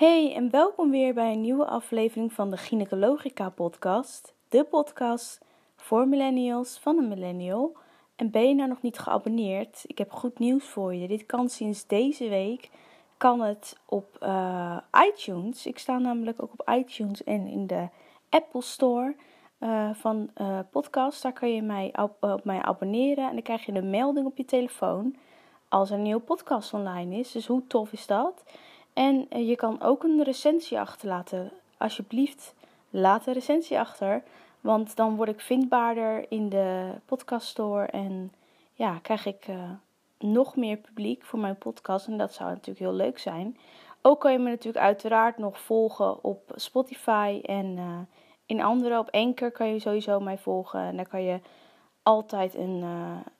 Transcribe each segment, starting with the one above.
Hey en welkom weer bij een nieuwe aflevering van de Gynecologica podcast. De podcast voor millennials van een millennial. En ben je nou nog niet geabonneerd? Ik heb goed nieuws voor je. Dit kan sinds deze week kan het op uh, iTunes. Ik sta namelijk ook op iTunes en in de Apple Store uh, van uh, podcast. Daar kan je mij op, op mij abonneren en dan krijg je een melding op je telefoon als er een nieuwe podcast online is. Dus hoe tof is dat? En eh, je kan ook een recensie achterlaten. Alsjeblieft, laat een recensie achter. Want dan word ik vindbaarder in de podcaststore. En ja, krijg ik uh, nog meer publiek voor mijn podcast. En dat zou natuurlijk heel leuk zijn. Ook kan je me natuurlijk uiteraard nog volgen op Spotify. En uh, in andere, op Anchor kan je sowieso mij volgen. En daar kan je altijd een,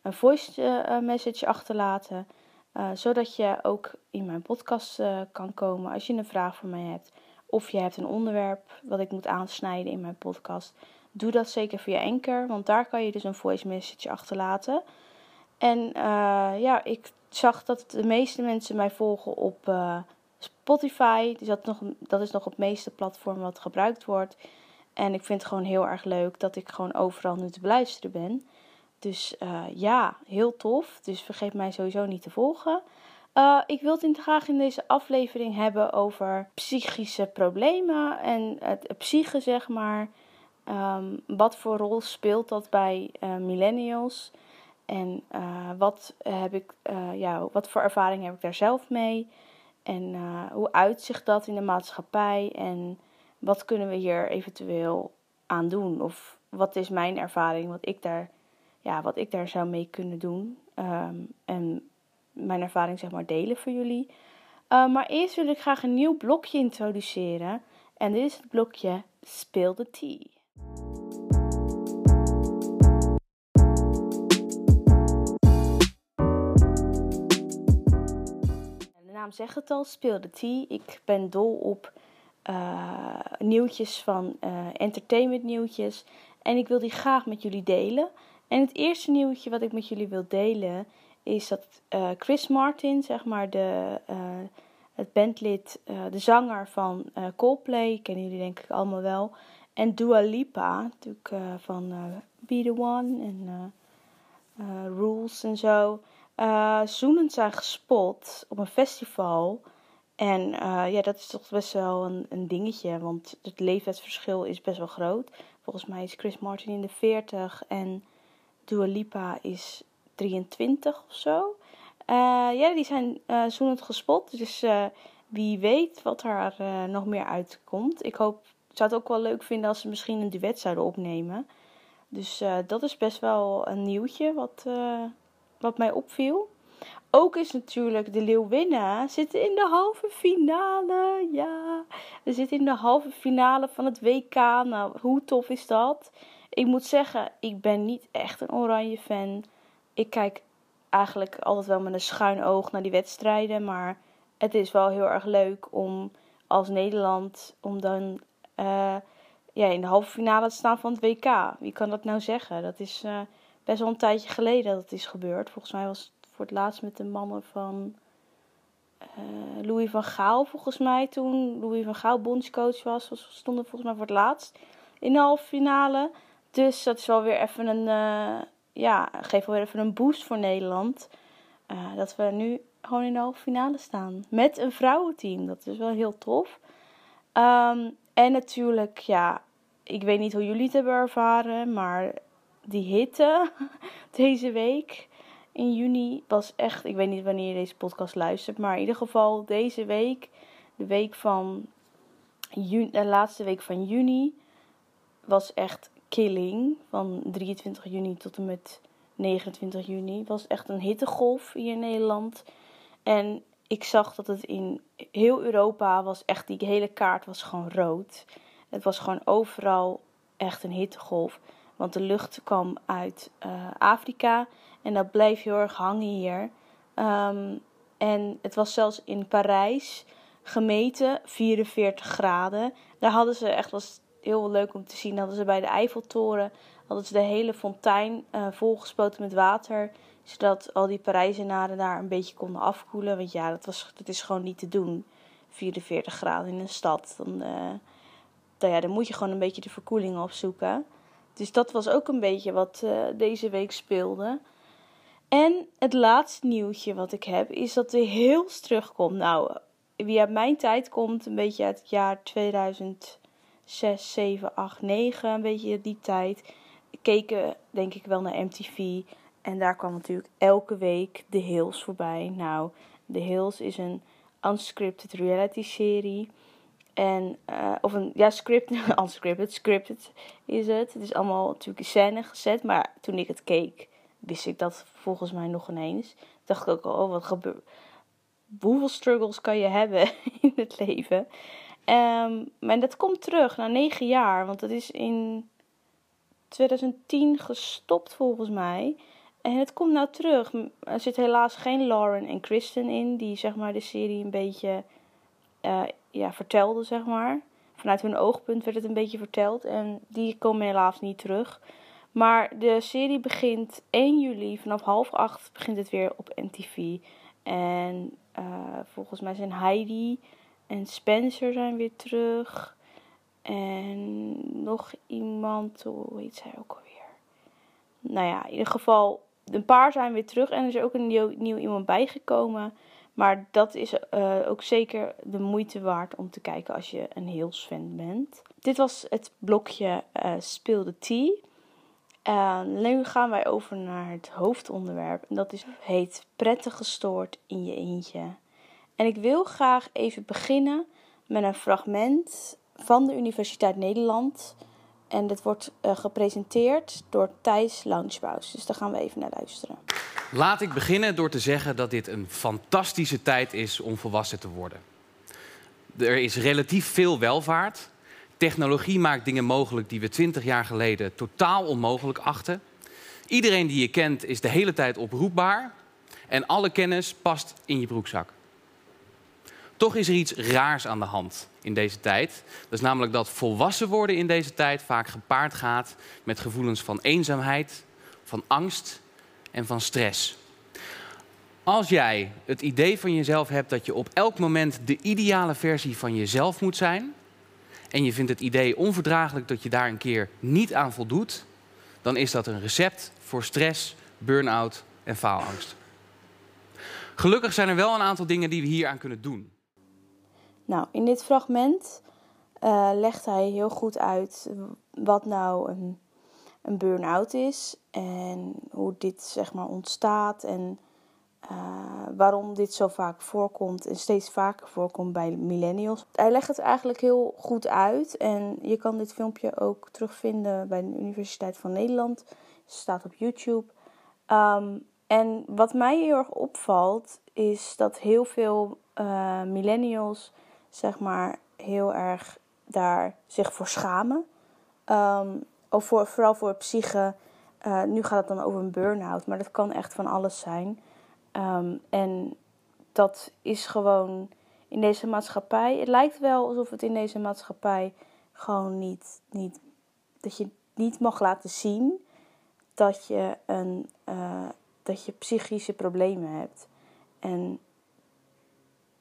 een voice message achterlaten. Uh, zodat je ook in mijn podcast uh, kan komen als je een vraag voor mij hebt. Of je hebt een onderwerp wat ik moet aansnijden in mijn podcast. Doe dat zeker via Anchor, want daar kan je dus een voice message achterlaten. En uh, ja, ik zag dat de meeste mensen mij volgen op Spotify. Dus dat, nog, dat is nog het meeste platform wat gebruikt wordt. En ik vind het gewoon heel erg leuk dat ik gewoon overal nu te beluisteren ben. Dus uh, ja, heel tof. Dus vergeet mij sowieso niet te volgen. Uh, ik wil het graag in deze aflevering hebben over psychische problemen en het psyche, zeg maar. Um, wat voor rol speelt dat bij uh, millennials? En wat, heb ik, ja, wat voor ervaring heb ik daar zelf mee? En hoe uitzicht dat in de maatschappij? En wat kunnen we hier eventueel aan doen? Of wat is mijn ervaring, wat ik daar ja, wat ik daar zou mee kunnen doen. Um, en mijn ervaring zeg maar delen voor jullie. Uh, maar eerst wil ik graag een nieuw blokje introduceren. En dit is het blokje Speel de Tea. De naam zegt het al, Speel de Tea. Ik ben dol op uh, nieuwtjes van uh, entertainment nieuwtjes. En ik wil die graag met jullie delen. En het eerste nieuwtje wat ik met jullie wil delen is dat uh, Chris Martin, zeg maar de, uh, het bandlid, uh, de zanger van Coldplay, kennen jullie denk ik allemaal wel. En Dua Lipa, natuurlijk van Be The One en Rules en zo. zoenend zijn gespot op een festival. En ja, dat is toch best wel een, een dingetje, want het leeftijdsverschil is best wel groot. Volgens mij is Chris Martin in de 40 en Dua Lipa is 23 of zo. Uh, ja, die zijn uh, zoenend gespot. Dus uh, wie weet wat er nog meer uitkomt. Ik hoop, zou het ook wel leuk vinden als ze misschien een duet zouden opnemen. Dus dat is best wel een nieuwtje wat, wat mij opviel. Ook is natuurlijk de Leeuwinnen zitten in de halve finale. Ja, we zitten in de halve finale van het WK. Nou, hoe tof is dat? Ik moet zeggen, ik ben niet echt een oranje fan. Ik kijk eigenlijk altijd wel met een schuin oog naar die wedstrijden. Maar het is wel heel erg leuk om als Nederland om dan uh, ja, in de halve finale te staan van het WK. Wie kan dat nou zeggen? Dat is uh, best wel een tijdje geleden dat het is gebeurd. Volgens mij was het voor het laatst met de mannen van uh, Louis van Gaal, volgens mij. Toen Louis van Gaal bondscoach was, was stonden volgens mij voor het laatst in de halve finale. Dus dat is wel weer even een, uh, ja, geeft wel weer even een boost voor Nederland. Uh, dat we nu gewoon in de halve finale staan. Met een vrouwenteam. Dat is wel heel tof. Um, en natuurlijk, ja, ik weet niet hoe jullie het hebben ervaren. Maar die hitte deze week in juni was echt. Ik weet niet wanneer je deze podcast luistert. Maar in ieder geval deze week. De week van. Juni, de laatste week van juni. Was echt killing van 23 juni tot en met 29 juni. was echt een hittegolf hier in Nederland. En ik zag dat het in heel Europa was echt, die hele kaart was gewoon rood. Het was gewoon overal echt een hittegolf. Want de lucht kwam uit uh, Afrika en dat bleef heel erg hangen hier. Um, en het was zelfs in Parijs gemeten 44 graden. Daar hadden ze echt was heel leuk om te zien. Hadden ze bij de Eiffeltoren hadden ze de hele fontein uh, volgespoten met water. Zodat al die Parijzenaren daar een beetje konden afkoelen. Want ja, dat, was, dat is gewoon niet te doen. 44 graden in een stad. Dan, dan, ja, dan moet je gewoon een beetje de verkoeling opzoeken. Dus dat was ook een beetje wat deze week speelde. En het laatste nieuwtje wat ik heb is dat de Hills terugkomt. Nou, wie uit mijn tijd komt, een beetje uit het jaar 2006, 7, 8, 9, een beetje die tijd. Keken denk ik wel naar MTV. En daar kwam natuurlijk elke week The Hills voorbij. Nou, The Hills is een unscripted reality serie. En, uh, of een, ja, scripted, unscripted, scripted is het. Het is allemaal natuurlijk in scène gezet. Maar toen ik het keek, wist ik dat volgens mij nog ineens. Dacht ik ook al, oh, wat gebeurt. Hoeveel struggles kan je hebben in het leven? Um, maar dat komt terug na negen jaar, want dat is in 2010 gestopt volgens mij. En het komt nou terug. Er zit helaas geen Lauren en Kristen in, die zeg maar de serie een beetje uh, ja, vertelden, zeg maar. Vanuit hun oogpunt werd het een beetje verteld en die komen helaas niet terug. Maar de serie begint 1 juli, vanaf half acht begint het weer op MTV. En uh, volgens mij zijn Heidi en Spencer zijn weer terug. En nog iemand, hoe heet zij ook alweer? Nou ja, in ieder geval, een paar zijn weer terug. En er is ook een nieuw, iemand bijgekomen. Maar dat is uh, ook zeker de moeite waard om te kijken als je een heel fan bent. Dit was het blokje uh, Speel de Tea. Nu gaan wij over naar het hoofdonderwerp. En dat is, heet Prettig gestoord in je eentje. En ik wil graag even beginnen met een fragment van de Universiteit Nederland. En dit wordt uh, gepresenteerd door Thijs Launchbaus. Dus daar gaan we even naar luisteren. Laat ik beginnen door te zeggen dat dit een fantastische tijd is om volwassen te worden. Er is relatief veel welvaart. Technologie maakt dingen mogelijk die we twintig jaar geleden totaal onmogelijk achten. Iedereen die je kent is de hele tijd oproepbaar. En alle kennis past in je broekzak. Toch is er iets raars aan de hand in deze tijd. Dat is namelijk dat volwassen worden in deze tijd vaak gepaard gaat met gevoelens van eenzaamheid, van angst en van stress. Als jij het idee van jezelf hebt dat je op elk moment de ideale versie van jezelf moet zijn, en je vindt het idee onverdraaglijk dat je daar een keer niet aan voldoet, dan is dat een recept voor stress, burn-out en faalangst. Gelukkig zijn er wel een aantal dingen die we hier aan kunnen doen. Nou, in dit fragment uh, legt hij heel goed uit wat nou een, een burn-out is en hoe dit zeg maar ontstaat en uh, waarom dit zo vaak voorkomt en steeds vaker voorkomt bij millennials. Hij legt het eigenlijk heel goed uit en je kan dit filmpje ook terugvinden bij de Universiteit van Nederland. Het staat op YouTube. Um, en wat mij heel erg opvalt is dat heel veel uh, millennials zeg maar heel erg daar zich voor schamen. Um, of voor, vooral voor psyche. Uh, nu gaat het dan over een burn-out, maar dat kan echt van alles zijn. Um, en dat is gewoon in deze maatschappij. Het lijkt wel alsof het in deze maatschappij gewoon niet. niet dat je niet mag laten zien dat je, een, uh, dat je psychische problemen hebt. En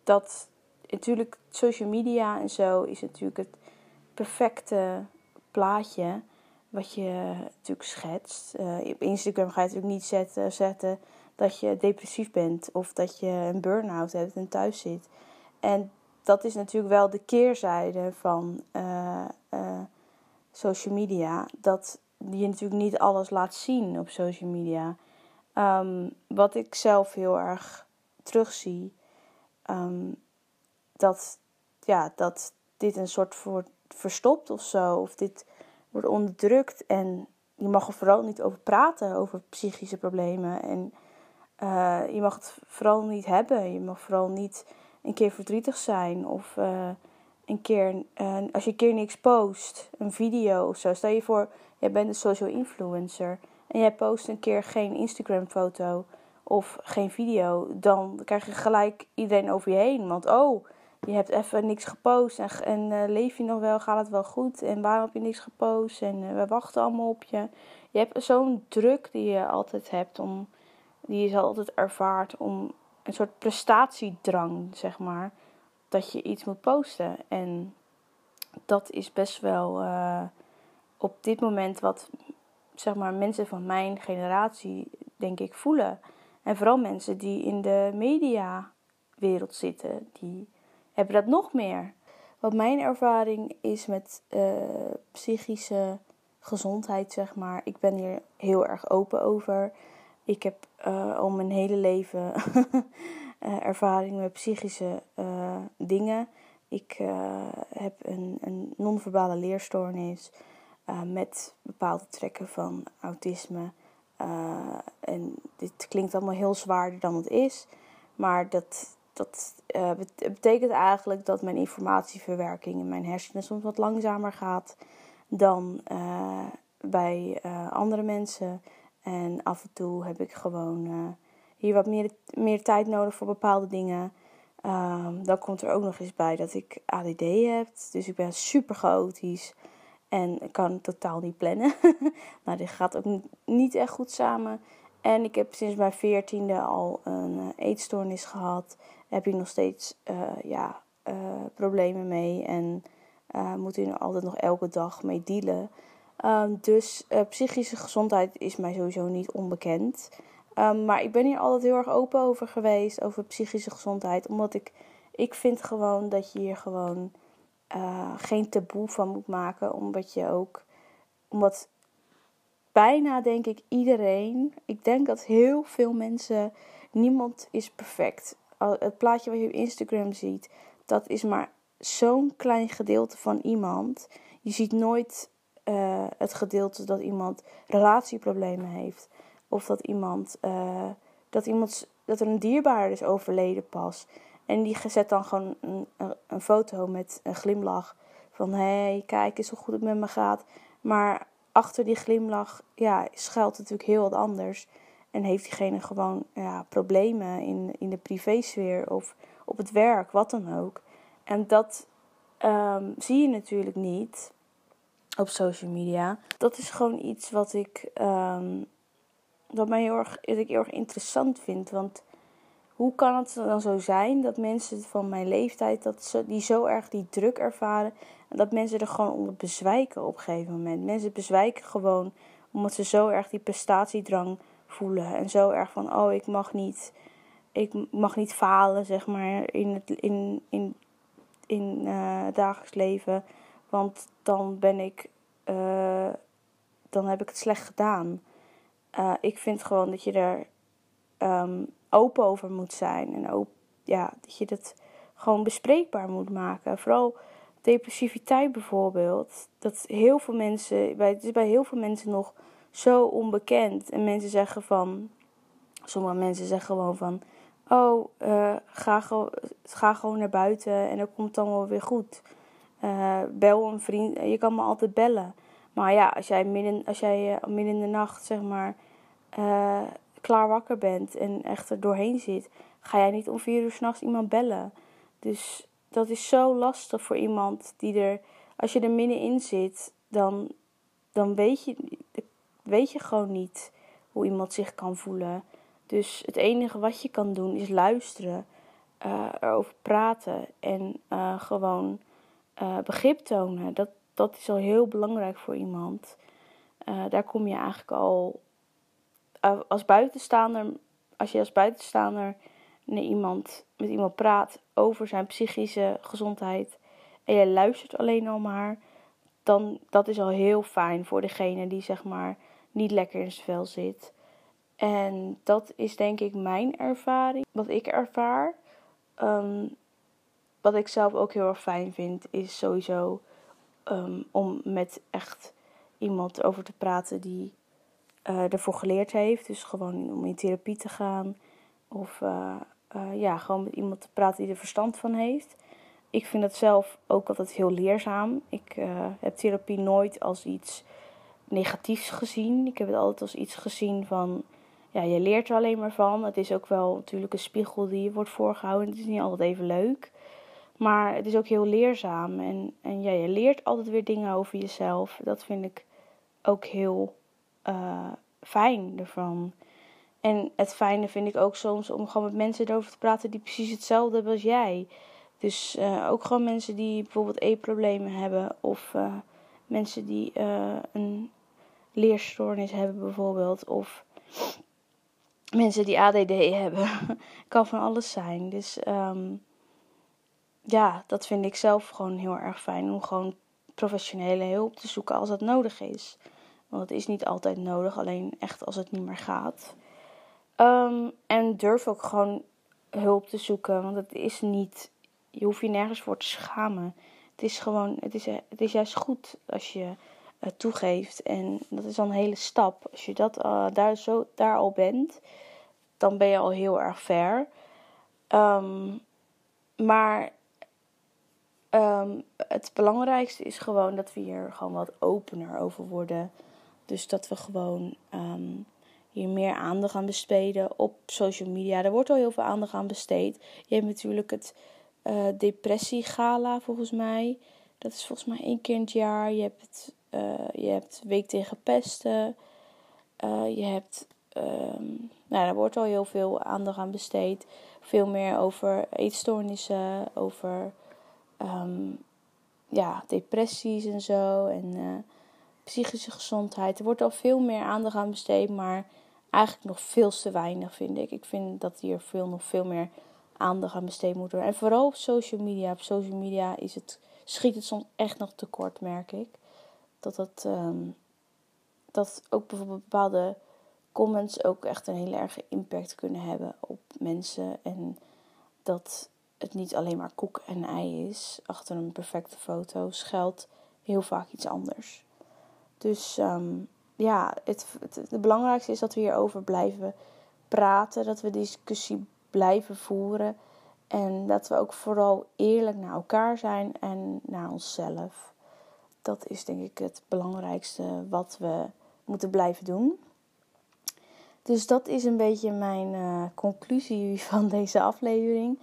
dat natuurlijk, social media en zo is natuurlijk het perfecte plaatje wat je natuurlijk schetst. Uh, op Instagram ga je natuurlijk niet zetten, zetten dat je depressief bent of dat je een burn-out hebt en thuis zit. En dat is natuurlijk wel de keerzijde van uh, social media. Dat je natuurlijk niet alles laat zien op social media. Um, wat ik zelf heel erg terugzie. Um, dat, ja, dat dit een soort wordt verstopt of zo. Of dit wordt onderdrukt. En je mag er vooral niet over praten, over psychische problemen. En uh, je mag het vooral niet hebben. Je mag vooral niet een keer verdrietig zijn. Of uh, een keer, als je een keer niks post, een video of zo. Stel je voor, jij bent een social influencer. En jij post een keer geen Instagram foto of geen video. Dan krijg je gelijk iedereen over je heen. Want oh, je hebt even niks gepost. En, en leef je nog wel? Gaat het wel goed? En waarom heb je niks gepost? En we wachten allemaal op je. Je hebt zo'n druk die je altijd hebt om die je altijd ervaart om een soort prestatiedrang, zeg maar. dat je iets moet posten. En dat is best wel uh, op dit moment wat zeg maar, mensen van mijn generatie, denk ik, voelen. En vooral mensen die in de mediawereld zitten, die hebben dat nog meer. Wat mijn ervaring is met uh, psychische gezondheid, zeg maar. Ik ben hier heel erg open over. Ik heb uh, al mijn hele leven uh, ervaring met psychische dingen. Ik heb een, een non-verbale leerstoornis met bepaalde trekken van autisme. en dit klinkt allemaal heel zwaarder dan het is. Maar dat, dat uh, betekent eigenlijk dat mijn informatieverwerking in mijn hersenen soms wat langzamer gaat dan uh, bij uh, andere mensen. En af en toe heb ik gewoon hier wat meer, meer tijd nodig voor bepaalde dingen. Um, dan komt er ook nog eens bij dat ik ADD heb. Dus ik ben super chaotisch en kan totaal niet plannen. nou, dit gaat ook niet echt goed samen. En ik heb sinds mijn veertiende al een eetstoornis gehad heb je nog steeds uh, ja, uh, problemen mee en uh, moet er altijd nog elke dag mee dealen. Um, dus psychische gezondheid is mij sowieso niet onbekend. Um, maar ik ben hier altijd heel erg open over geweest, over psychische gezondheid. Omdat ik, ik vind gewoon dat je hier gewoon geen taboe van moet maken. Omdat je ook, omdat bijna denk ik iedereen, ik denk dat heel veel mensen, niemand is perfect het plaatje wat je op Instagram ziet, dat is maar zo'n klein gedeelte van iemand. Je ziet nooit uh, het gedeelte dat iemand relatieproblemen heeft. Of dat iemand, uh, dat iemand, dat er een dierbaar is overleden pas. En die zet dan gewoon een, een, foto met een glimlach. Van hé, hey, kijk eens hoe goed het met me gaat. Maar achter die glimlach ja, schuilt natuurlijk heel wat anders. En heeft diegene gewoon ja, problemen in, in de privésfeer of op het werk, wat dan ook. En dat um, zie je natuurlijk niet op social media. Dat is gewoon iets wat ik, um, wat mij heel erg, ik heel erg interessant vind. Want hoe kan het dan zo zijn dat mensen van mijn leeftijd, dat ze, die zo erg die druk ervaren, en dat mensen er gewoon onder bezwijken op een gegeven moment. Mensen bezwijken gewoon omdat ze zo erg die prestatiedrang voelen. En zo erg van, oh, ik mag niet, ik mag niet falen, zeg maar, in het, in, in, in, uh, dagelijks leven. Want dan ben ik, uh, dan heb ik het slecht gedaan. Uh, ik vind gewoon dat je er um, open over moet zijn. En ook, ja, dat je dat gewoon bespreekbaar moet maken. Vooral depressiviteit bijvoorbeeld. Dat heel veel mensen, bij, het is bij heel veel mensen nog zo onbekend. En mensen zeggen van, sommige mensen zeggen gewoon van, oh, uh, ga, ga gewoon naar buiten en dat komt dan wel weer goed. Uh, bel een vriend, je kan me altijd bellen. Maar ja, als jij midden, als jij, uh, midden in de nacht, zeg maar, klaar wakker bent en echt er doorheen zit, ga jij niet om vier uur s'nachts iemand bellen. Dus dat is zo lastig voor iemand die er, als je er middenin zit, dan, dan weet je, weet je gewoon niet hoe iemand zich kan voelen. Dus het enige wat je kan doen is luisteren, uh, erover praten en uh, gewoon uh, begrip tonen. Dat, dat is al heel belangrijk voor iemand. daar kom je eigenlijk al als buitenstaander, als je als buitenstaander iemand, met iemand praat over zijn psychische gezondheid en je luistert alleen al maar, dan dat is al heel fijn voor degene die zeg maar niet lekker in zijn vel zit. En dat is denk ik mijn ervaring. Wat ik ervaar. Ehm, wat ik zelf ook heel erg fijn vind, is sowieso um, om met echt iemand over te praten die uh, ervoor geleerd heeft. Dus gewoon om in therapie te gaan. Of uh, uh, ja, gewoon met iemand te praten die er verstand van heeft. Ik vind dat zelf ook altijd heel leerzaam. Ik heb therapie nooit als iets negatiefs gezien. Ik heb het altijd als iets gezien van, ja, je leert er alleen maar van. Het is ook wel natuurlijk een spiegel die je wordt voorgehouden. Het is niet altijd even leuk. Maar het is ook heel leerzaam. En, en ja, je leert altijd weer dingen over jezelf. Dat vind ik ook heel uh, fijn ervan. En het fijne vind ik ook soms om gewoon met mensen erover te praten die precies hetzelfde hebben als jij. Dus uh, ook gewoon mensen die bijvoorbeeld eetproblemen hebben of uh, mensen die een leerstoornis hebben bijvoorbeeld of mensen die ADD hebben. kan van alles zijn. Dus um, ja, dat vind ik zelf gewoon heel erg fijn om gewoon professionele hulp te zoeken als dat nodig is. Want het is niet altijd nodig, alleen echt als het niet meer gaat. Um, en durf ook gewoon hulp te zoeken, want het is niet, je hoeft je nergens voor te schamen. Het is gewoon, het is, het is juist goed als je toegeeft. En dat is dan een hele stap. Als je dat, uh, daar, zo, daar al bent, dan ben je al heel erg ver. Um, maar um, het belangrijkste is gewoon dat we hier gewoon wat opener over worden. Dus dat we gewoon um, hier meer aandacht aan besteden op social media. Er wordt al heel veel aandacht aan besteed. Je hebt natuurlijk het uh, depressiegala volgens mij. Dat is volgens mij één keer in het jaar. Je hebt, het, uh, je hebt Week tegen Pesten. Uh, je hebt. Um, nou, daar wordt al heel veel aandacht aan besteed. Veel meer over eetstoornissen, over um, ja, depressies en zo. En psychische gezondheid. Er wordt al veel meer aandacht aan besteed, maar eigenlijk nog veel te weinig, vind ik. Ik vind dat hier veel, nog veel meer aandacht aan besteed moet worden. En vooral op social media. Op social media is het, schiet het soms echt nog tekort, merk ik. Dat, um, dat ook bijvoorbeeld bepaalde comments ook echt een hele erge impact kunnen hebben op mensen. En dat het niet alleen maar koek en ei is. Achter een perfecte foto schuilt heel vaak iets anders. Dus um, ja, het, het, belangrijkste is dat we hierover blijven praten. Dat we discussie blijven voeren. En dat we ook vooral eerlijk naar elkaar zijn en naar onszelf. Dat is denk ik het belangrijkste wat we moeten blijven doen. Dus dat is een beetje mijn uh, conclusie van deze aflevering.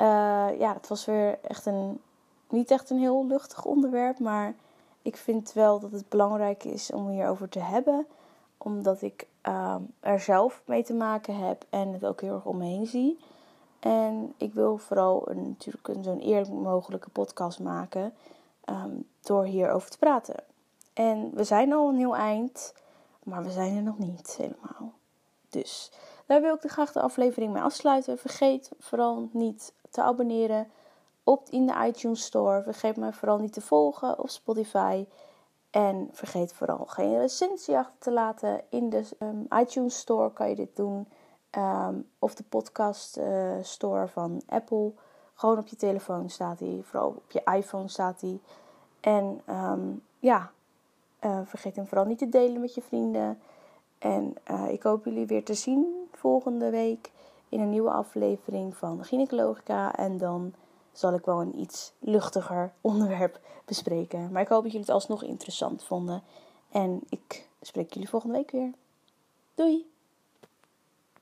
Uh, ja, het was weer echt een, niet echt een heel luchtig onderwerp, maar ik vind wel dat het belangrijk is om hierover te hebben. Omdat ik uh, er zelf mee te maken heb en het ook heel erg om me heen zie. En ik wil vooral een, natuurlijk een zo'n eerlijk mogelijke podcast maken um, door hierover te praten. En we zijn al een heel eind, maar we zijn er nog niet helemaal. Dus daar wil ik de graag de aflevering mee afsluiten. Vergeet vooral niet te abonneren op in de iTunes Store. Vergeet mij vooral niet te volgen op Spotify. En vergeet vooral geen recensie achter te laten. In de um, iTunes Store kan je dit doen. Um, of de podcast uh, store van Apple. Gewoon op je telefoon staat hij. Vooral op je iPhone staat hij. En um, ja, uh, vergeet hem vooral niet te delen met je vrienden. En uh, ik hoop jullie weer te zien volgende week in een nieuwe aflevering van Gynecologica. En dan zal ik wel een iets luchtiger onderwerp bespreken. Maar ik hoop dat jullie het alsnog interessant vonden. En ik spreek jullie volgende week weer. Doei!